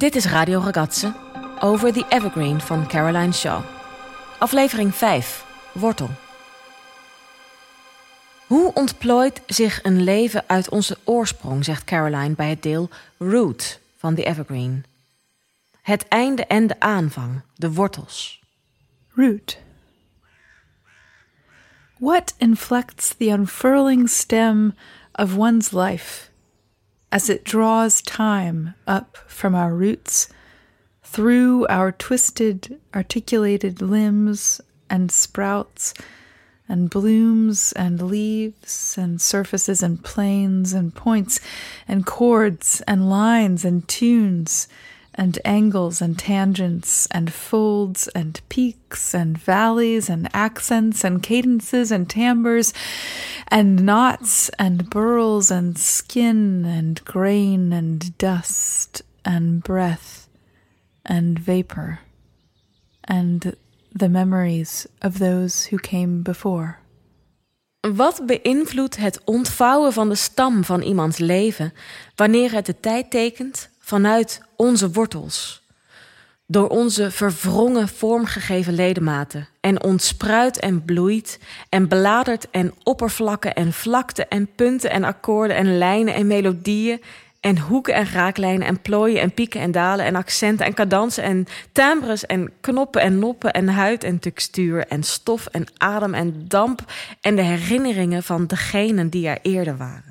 Dit is Radio Ragazze over The Evergreen van Caroline Shaw. Aflevering 5, Wortel. Hoe ontplooit zich een leven uit onze oorsprong, zegt Caroline bij het deel Root van The Evergreen. Het einde en de aanvang, de wortels. Root. What inflects the unfurling stem of one's life as it draws time up from our roots through our twisted, articulated limbs and sprouts and blooms and leaves and surfaces and planes and points and chords and lines and tunes and angles and tangents and folds and peaks and valleys and accents and cadences and timbres and knots and burls and skin and grain and dust and breath and vapor and the memories of those who came before. Wat beïnvloedt het ontvouwen van de stam van iemands leven wanneer het de tijd tekent vanuit onze wortels? Door onze verwrongen vormgegeven ledematen en ontspruit en bloeit en bladert en oppervlakken en vlakte en punten en akkoorden en lijnen en melodieën en hoeken en raaklijnen en plooien en pieken en dalen en accenten en cadansen en timbres en knoppen en noppen en huid en textuur en stof en adem en damp en de herinneringen van degenen die er eerder waren.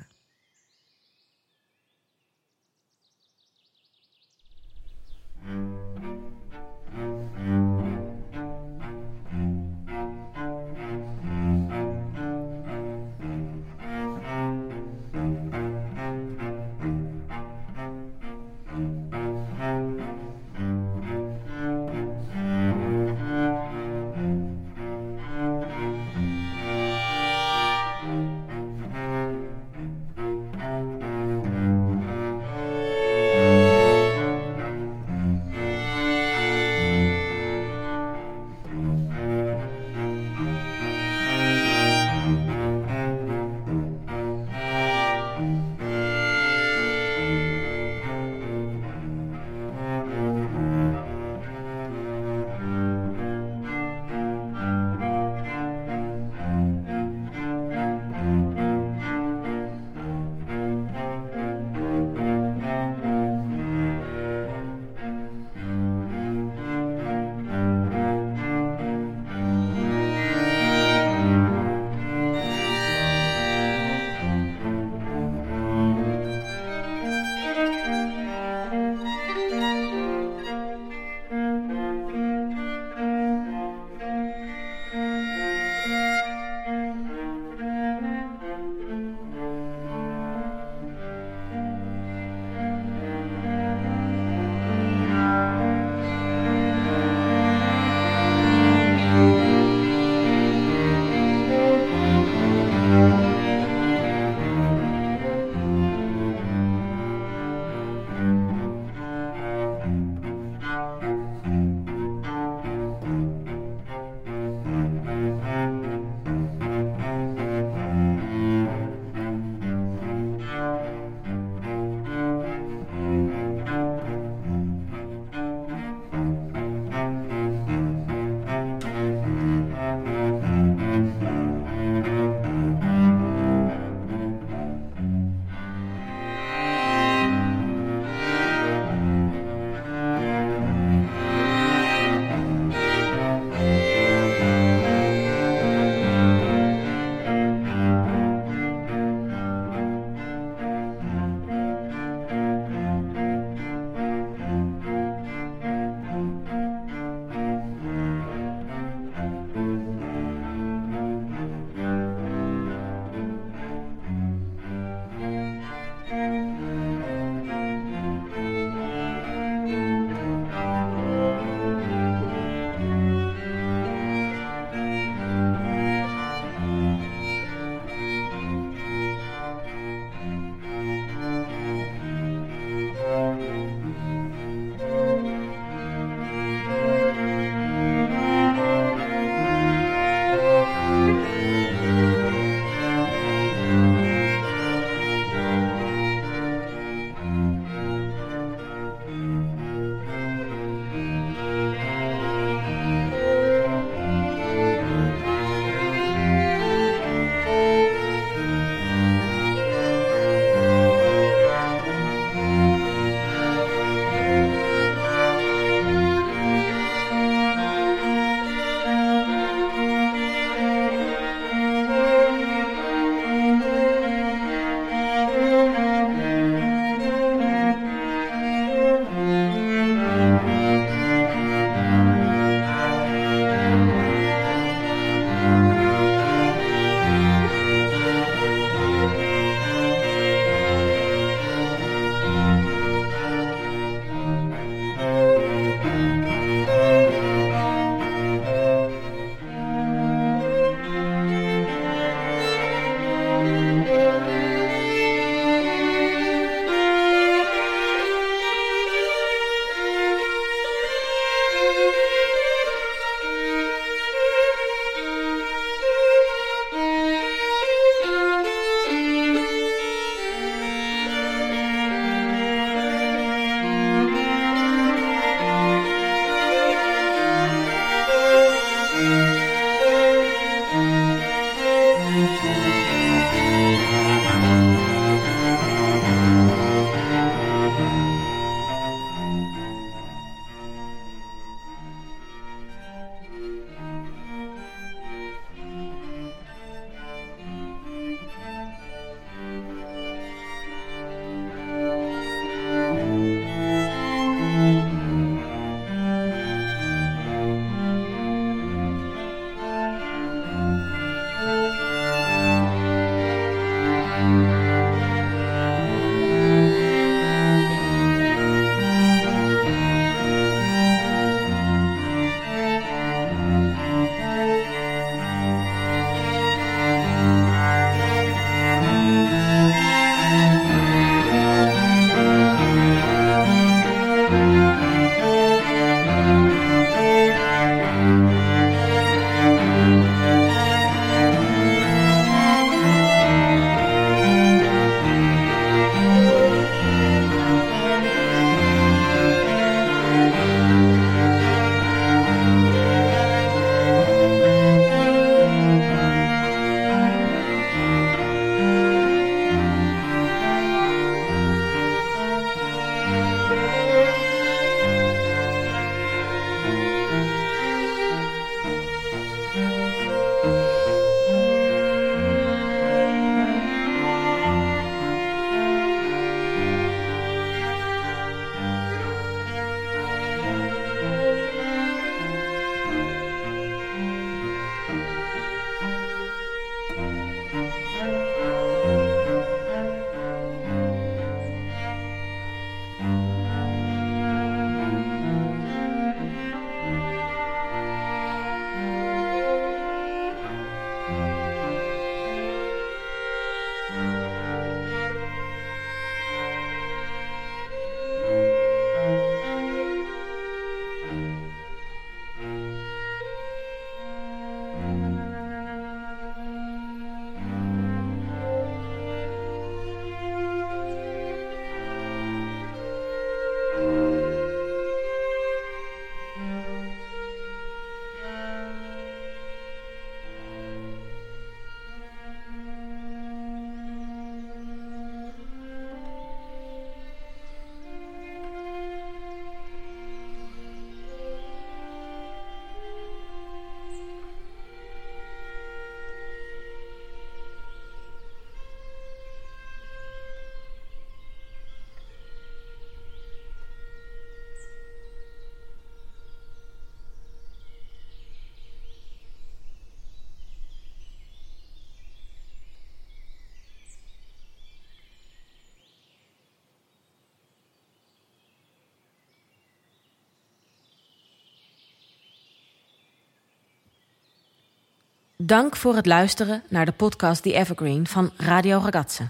Dank voor het luisteren naar de podcast The Evergreen van Radio Ragazze.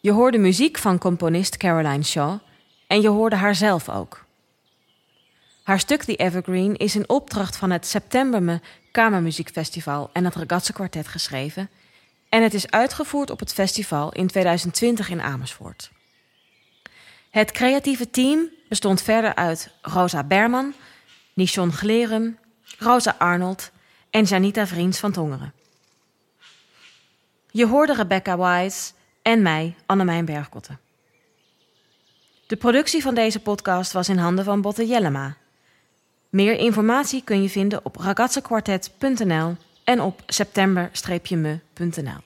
Je hoorde muziek van componist Caroline Shaw en je hoorde haar zelf ook. Haar stuk The Evergreen is in opdracht van het Septemberme Kamermuziekfestival en het Ragazze Quartet geschreven en het is uitgevoerd op het festival in 2020 in Amersfoort. Het creatieve team bestond verder uit Rosa Berman, Nishon Glerum, Rosa Arnold en Janita Vriends van Tongeren. Je hoorde Rebecca Wise en mij, Annemijn Bergkotten. De productie van deze podcast was in handen van Botte Jellema. Meer informatie kun je vinden op ragazzequartet.nl en op september-me.nl.